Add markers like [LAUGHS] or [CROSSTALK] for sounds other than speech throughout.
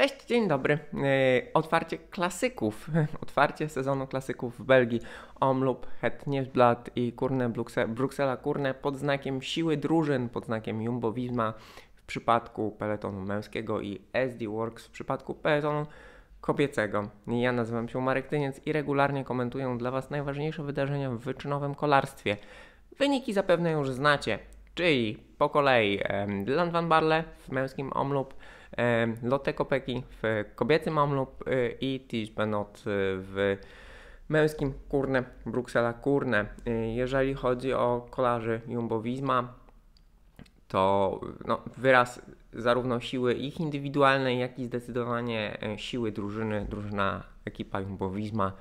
Cześć, dzień dobry. E, otwarcie klasyków, [LAUGHS] otwarcie sezonu klasyków w Belgii. Omloop, Het Nieuwsblad i Kurne Bruksela Kurne pod znakiem siły drużyn, pod znakiem Jumbo Visma w przypadku peletonu męskiego i SD Works w przypadku peletonu kobiecego. Ja nazywam się Marek Tyniec i regularnie komentuję dla Was najważniejsze wydarzenia w wyczynowym kolarstwie. Wyniki zapewne już znacie, czyli po kolei Dylan van Barle w męskim Omloop, Lotte Kopeki w kobiecym Omloop y, i Tish Benot y, w męskim Kurne, Bruksela Kurne. Y, jeżeli chodzi o kolarzy Jumbo Visma, to no, wyraz zarówno siły ich indywidualnej, jak i zdecydowanie siły drużyny, drużyna ekipa Jumbo Visma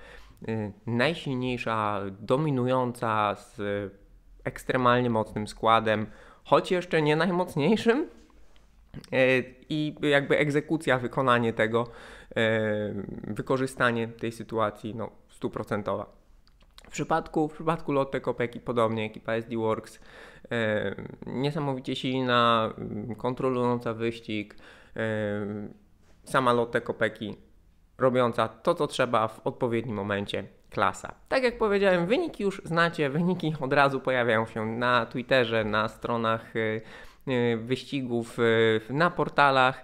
najsilniejsza, dominująca z ekstremalnie mocnym składem, choć jeszcze nie najmocniejszym, E, i jakby egzekucja, wykonanie tego, e, wykorzystanie tej sytuacji no, stuprocentowa. W przypadku, w przypadku Lotte Kopeki podobnie, ekipa SD Works e, niesamowicie silna, kontrolująca wyścig, sama Lotte Kopeki robiąca to, co trzeba w odpowiednim momencie klasa. Tak jak powiedziałem, wyniki już znacie, wyniki od razu pojawiają się na Twitterze, na stronach E, wyścigów e, na portalach.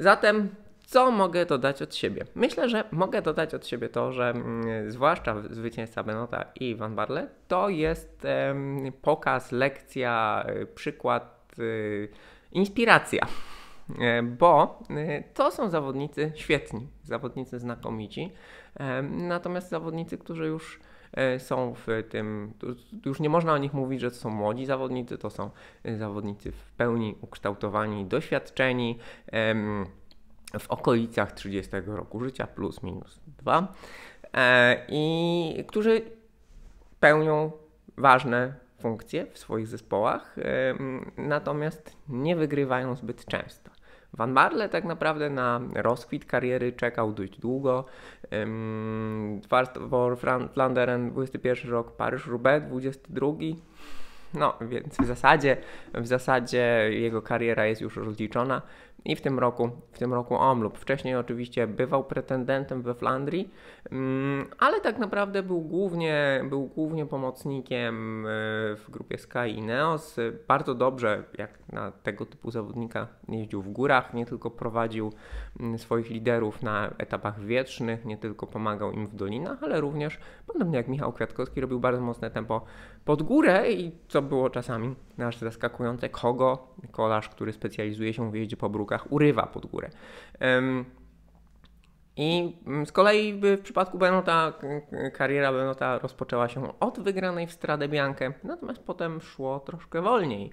Zatem co mogę dodać od siebie? Myślę, że mogę dodać od siebie to, że mm, zwłaszcza zwycięzca Benota i Van Barle to jest pokaz, lekcja, e, przykład, inspiracja. Bo to są zawodnicy świetni, zawodnicy znakomici, natomiast zawodnicy, którzy już E, są w tym, już nie można o nich mówić, że to są młodzi zawodnicy, to są e, zawodnicy w pełni ukształtowani, doświadczeni w okolicach 30 roku życia, plus minus 2, e, i którzy pełnią ważne funkcje w swoich zespołach, natomiast nie wygrywają zbyt często. Van Barle tak naprawdę na rozkwit kariery czekał dość długo. Dwarstwo Flanderen 21 rok, Paryż-Roubaix 22 no, więc w zasadzie, w zasadzie jego kariera jest już rozliczona i w tym roku, w tym roku Omlub. Wcześniej oczywiście bywał pretendentem we Flandrii, mm, ale tak naprawdę był głównie, był głównie pomocnikiem e, w grupie Sky i Neos. Bardzo dobrze, jak na tego typu zawodnika, jeździł w górach, nie tylko prowadził mm, swoich liderów na etapach wietrznych, nie tylko pomagał im w dolinach, ale również, podobnie jak Michał Kwiatkowski, robił bardzo mocne tempo pod górę i co było czasami aż zaskakujące, kogo kolarz, który specjalizuje się w jeździe po brukach, urywa pod górę. I z kolei w przypadku Benota kariera Benota rozpoczęła się od wygranej w Stradę Biankę, natomiast potem szło troszkę wolniej.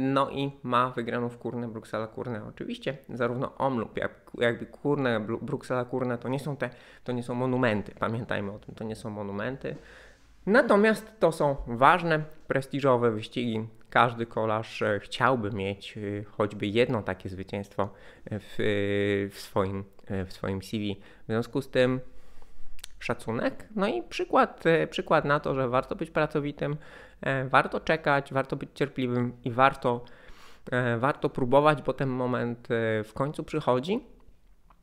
No i ma wygraną w Kurne, Bruksela Kurne. Oczywiście zarówno Omloop, jak, jakby Kurne, Bruksela Kurne to nie są te, to nie są monumenty. Pamiętajmy o tym, to nie są monumenty. Natomiast to są ważne, prestiżowe wyścigi. Każdy kolarz e, chciałby mieć e, choćby jedno takie zwycięstwo w, w, swoim, e, w swoim CV. W związku z tym szacunek. No i przykład, przykład na to, że warto być pracowitym, warto czekać, warto być cierpliwym i warto, warto próbować, bo ten moment w końcu przychodzi.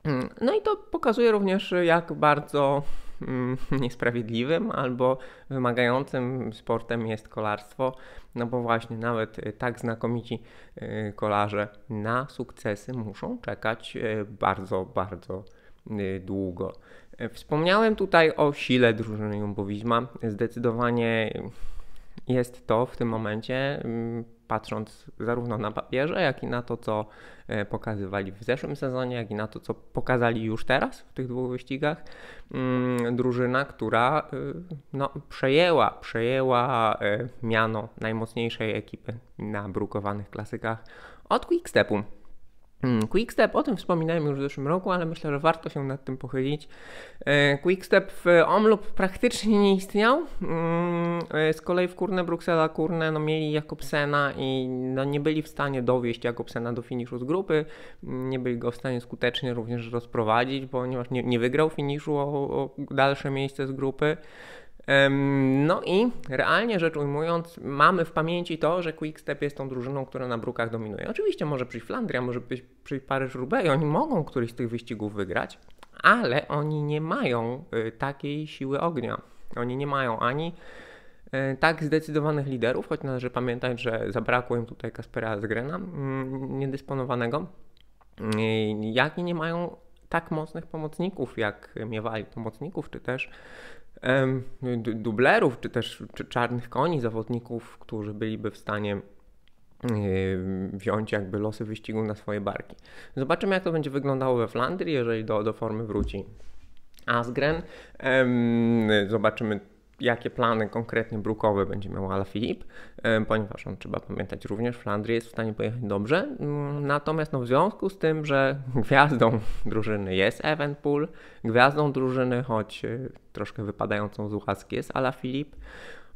Mm, no i to pokazuje również, jak bardzo [LAUGHS] niesprawiedliwym albo wymagającym sportem jest kolarstwo, no bo właśnie nawet y, tak znakomici y, kolarze na sukcesy muszą czekać y, bardzo, bardzo długo. Wspomniałem tutaj o sile drużyny Jumbo. Zdecydowanie jest to w tym momencie mm, patrząc zarówno na papierze, jak i na to, co e, pokazywali w zeszłym sezonie, jak i na to, co pokazali już teraz w tych dwóch wyścigach, mm, drużyna, która e, no, przejęła, przejęła e, miano najmocniejszej ekipy na brukowanych klasykach od Quickstepu. Hmm, Quickstep, o tym wspominałem już w zeszłym roku, ale myślę, że warto się nad tym pochylić. E, Quickstep w Omloop praktycznie nie istniał. Mm, e, z kolei w Kurne Bruksela Kurne no, mieli Jakobsena i no, nie byli w stanie dowieść Jakobsena do finiszu z grupy. Nie byli go w stanie skutecznie również rozprowadzić, ponieważ nie, nie wygrał finiszu o, o dalsze miejsce z grupy. No i realnie rzecz ujmując, mamy w pamięci to, że Quickstep jest tą drużyną, która na brukach dominuje. Oczywiście może przyjść Flandria, może przyjść Paryż-Roubaix, oni mogą któryś z tych wyścigów wygrać, ale oni nie mają y, takiej siły ognia. Oni nie mają ani y, tak zdecydowanych liderów, choć należy pamiętać, że zabrakło im tutaj Kaspera Zgrena, mm, niedysponowanego, y, jak i nie mają tak mocnych pomocników, jak miewali pomocników, czy też dublerów, czy też czy czarnych koni, zawodników, którzy byliby w stanie wziąć jakby losy wyścigu na swoje barki. Zobaczymy, jak to będzie wyglądało we Flandrii, jeżeli do, do formy wróci Asgren. Zobaczymy jakie plany konkretnie brukowe będzie miał Alaphilippe, ponieważ on trzeba pamiętać również, Flandrii jest w stanie pojechać dobrze. Mm, natomiast no, w związku z tym, że [LAUGHS] gwiazdą drużyny jest Evenpool, gwiazdą drużyny, choć e, troszkę wypadającą z łaski jest Alaphilippe,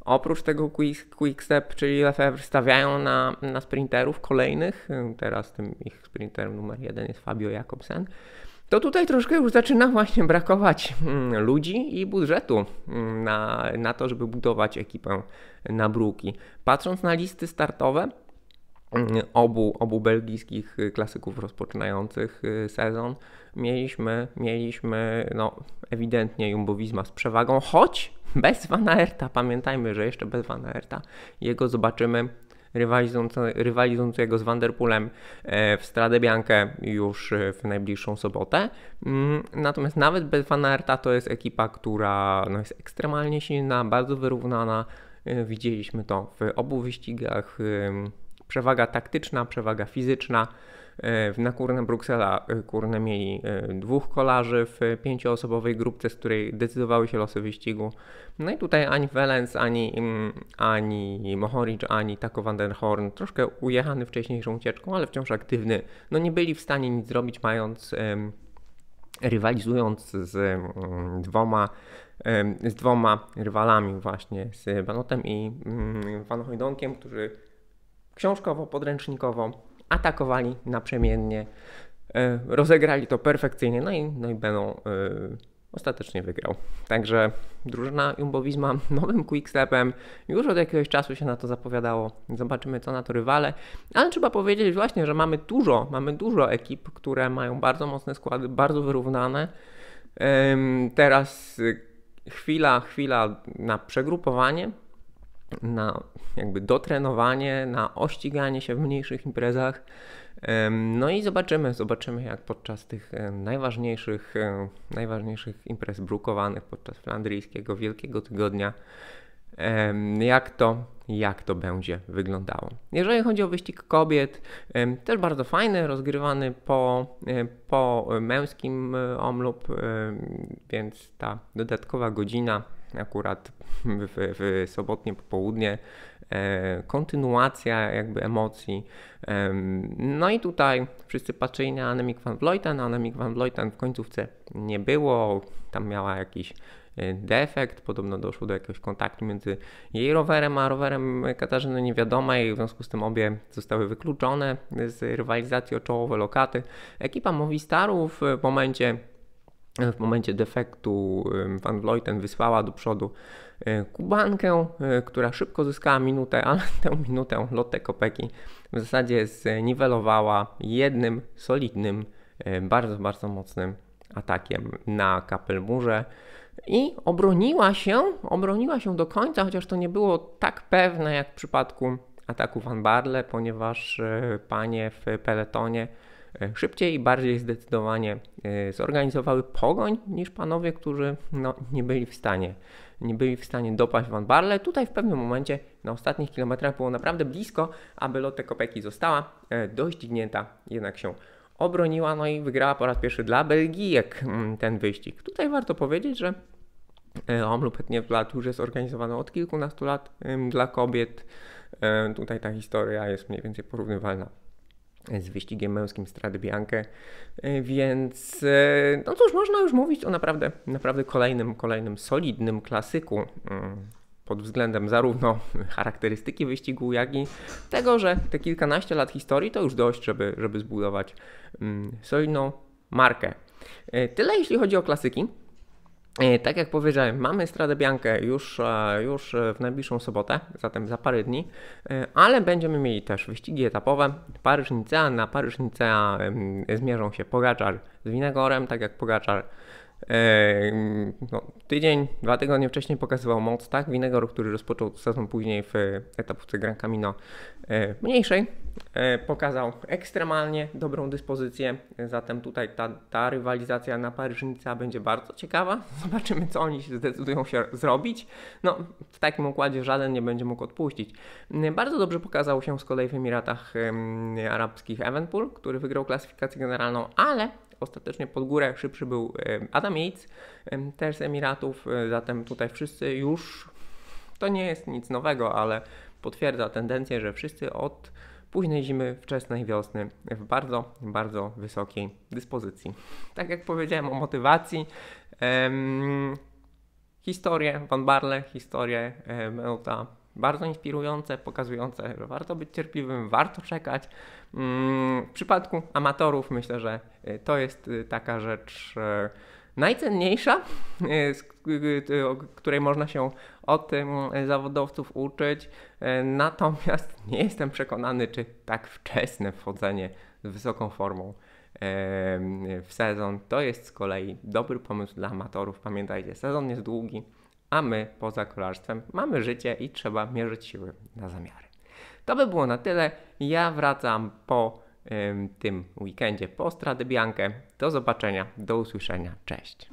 Oprócz tego quick, Quickstep, czyli Lefebvre, stawiają na, na sprinterów kolejnych. Teraz tym ich sprinterem numer jeden jest Fabio Jakobsen to tutaj troszkę już zaczyna właśnie brakować mm, ludzi i budżetu mm, na, na to, żeby budować ekipę na bruki. Patrząc na listy startowe, mm, obu, obu belgijskich klasyków rozpoczynających y, sezon mieliśmy, mieliśmy no, ewidentnie Jumbo Visma z przewagą, choć bez Van Aerta, pamiętajmy, że jeszcze bez Van Aerta jego zobaczymy rywalizującego z Vanderpoolem e, w Stradę Biankę już e, w najbliższą sobotę. Mm, natomiast nawet bez Van Aerta to jest ekipa, która no, jest ekstremalnie silna, bardzo wyrównana. E, widzieliśmy to w obu wyścigach. Przewaga taktyczna, przewaga fizyczna. E, na Kurne Bruksela e, Kurne mieli e, dwóch kolarzy w pięcioosobowej grupce, z której decydowały się losy wyścigu. No i tutaj ani Welens, ani, mm, ani Mohoric, ani Taco van der Horn, troszkę ujechany wcześniejszą ucieczką, ale wciąż aktywny, no nie byli w stanie nic zrobić, mając rywalizując z mm, dwoma z dwoma rywalami właśnie, z Banotem i mm, Van Hojdonkiem, którzy książkowo, podręcznikowo atakowali naprzemiennie, e, rozegrali to perfekcyjnie, no i, no i będą e, ostatecznie wygrał. Także drużyna Jumbo-Visma [LAUGHS] nowym quickstepem już od jakiegoś czasu się na to zapowiadało. Zobaczymy co na to rywale, ale trzeba powiedzieć właśnie, że mamy dużo, mamy dużo ekip, które mają bardzo mocne składy, bardzo wyrównane. Teraz chwila, chwila na przegrupowanie, na jakby dotrenowanie, na ościganie się w mniejszych imprezach. No i zobaczymy, zobaczymy jak podczas tych najważniejszych, najważniejszych imprez brukowanych podczas flandryjskiego Wielkiego Tygodnia, jak to, jak to będzie wyglądało. Jeżeli chodzi o wyścig kobiet, też bardzo fajny, rozgrywany po, po męskim e, omlub, więc ta dodatkowa godzina akurat w, w sobotnie popołudnie, e, kontynuacja jakby emocji. No i tutaj wszyscy patrzyli na Annemiek van Vleuten, Annemiek van Vleuten w końcówce nie było, tam miała jakiś e, defekt, podobno doszło do jakiegoś kontaktu między jej rowerem a rowerem Katarzyny niewiadomej, w związku z tym obie zostały wykluczone z rywalizacji o czołowe lokaty. Ekipa Movistarów w momencie w momencie defektu Van Vleuten wysłała do przodu e, Kubankę, e, która szybko zyskała minutę, [LAUGHS] ale tę minutę Lotte Kopeki w zasadzie zniwelowała jednym solidnym, e, bardzo, bardzo mocnym atakiem na Kapelmurze i obroniła się, obroniła się do końca, chociaż to nie było tak pewne jak w przypadku ataku Van Barle, ponieważ panie w peletonie szybciej i bardziej zdecydowanie e, zorganizowały pogoń niż panowie, którzy no, nie byli w stanie nie byli w stanie dopaść Van Barle. Tutaj w pewnym momencie na ostatnich kilometrach było naprawdę blisko, aby Lotte Kopeki została e, doścignięta, jednak się obroniła, no i wygrała po raz pierwszy dla Belgijek mm, ten wyścig. Tutaj warto powiedzieć, że Omloop lat już jest organizowany od kilkunastu lat dla kobiet. Tutaj ta historia jest mniej więcej porównywalna z wyścigiem męskim Strady Bianche, e, więc e, no cóż, można już mówić o naprawdę, naprawdę kolejnym, kolejnym solidnym klasyku mm, pod względem zarówno charakterystyki wyścigu, jak i tego, że te kilkanaście lat historii to już dość, żeby, żeby zbudować mm, solidną markę. E, tyle jeśli chodzi o klasyki. E, Tak jak powiedziałem, mamy Stradę Biankę już, e, już w najbliższą sobotę, zatem za parę dni, e, ale będziemy mieli też wyścigi etapowe. Paryż-Nicea, na Paryż-Nicea zmierzą się Pogaczar z Winegorem, tak jak Pogaczar no, tydzień, dwa tygodnie wcześniej pokazywał moc, tak? Winegor, który rozpoczął sezon później w etapówce Gran Camino mniejszej, e, pokazał ekstremalnie dobrą dyspozycję, zatem tutaj ta, ta rywalizacja na Paryż-Nicea będzie bardzo ciekawa. [LAUGHS] Zobaczymy, co oni zdecydują się zrobić. No, w takim układzie żaden nie będzie mógł odpuścić. Mm, Bardzo dobrze pokazał się z kolei w Emiratach em, Arabskich Evenpool, który wygrał klasyfikację generalną, ale ostatecznie pod górę szybszy był Adam Yates, też z Emiratów, e, zatem tutaj wszyscy już, to nie jest nic nowego, ale potwierdza tendencję, że wszyscy od późnej zimy, wczesnej wiosny w bardzo, bardzo wysokiej dyspozycji. Tak jak powiedziałem o motywacji, em, historie Van Barle, historie e, będą ta bardzo inspirujące, pokazujące, że warto być cierpliwym, warto czekać. Mm, W przypadku amatorów myślę, że e, to jest e, taka rzecz e, najcenniejsza, e, o której można się od em, zawodowców uczyć. E, Natomiast [LAUGHS] nie jestem przekonany, czy tak wczesne wchodzenie z wysoką formą w sezon to jest z kolei dobry pomysł dla amatorów. Pamiętajcie, sezon jest długi, a my poza kolarstwem mamy życie i trzeba mierzyć siły na zamiary. To by było na tyle. Ja wracam po tym weekendzie po Stradę Biankę. Do zobaczenia, do usłyszenia. Cześć.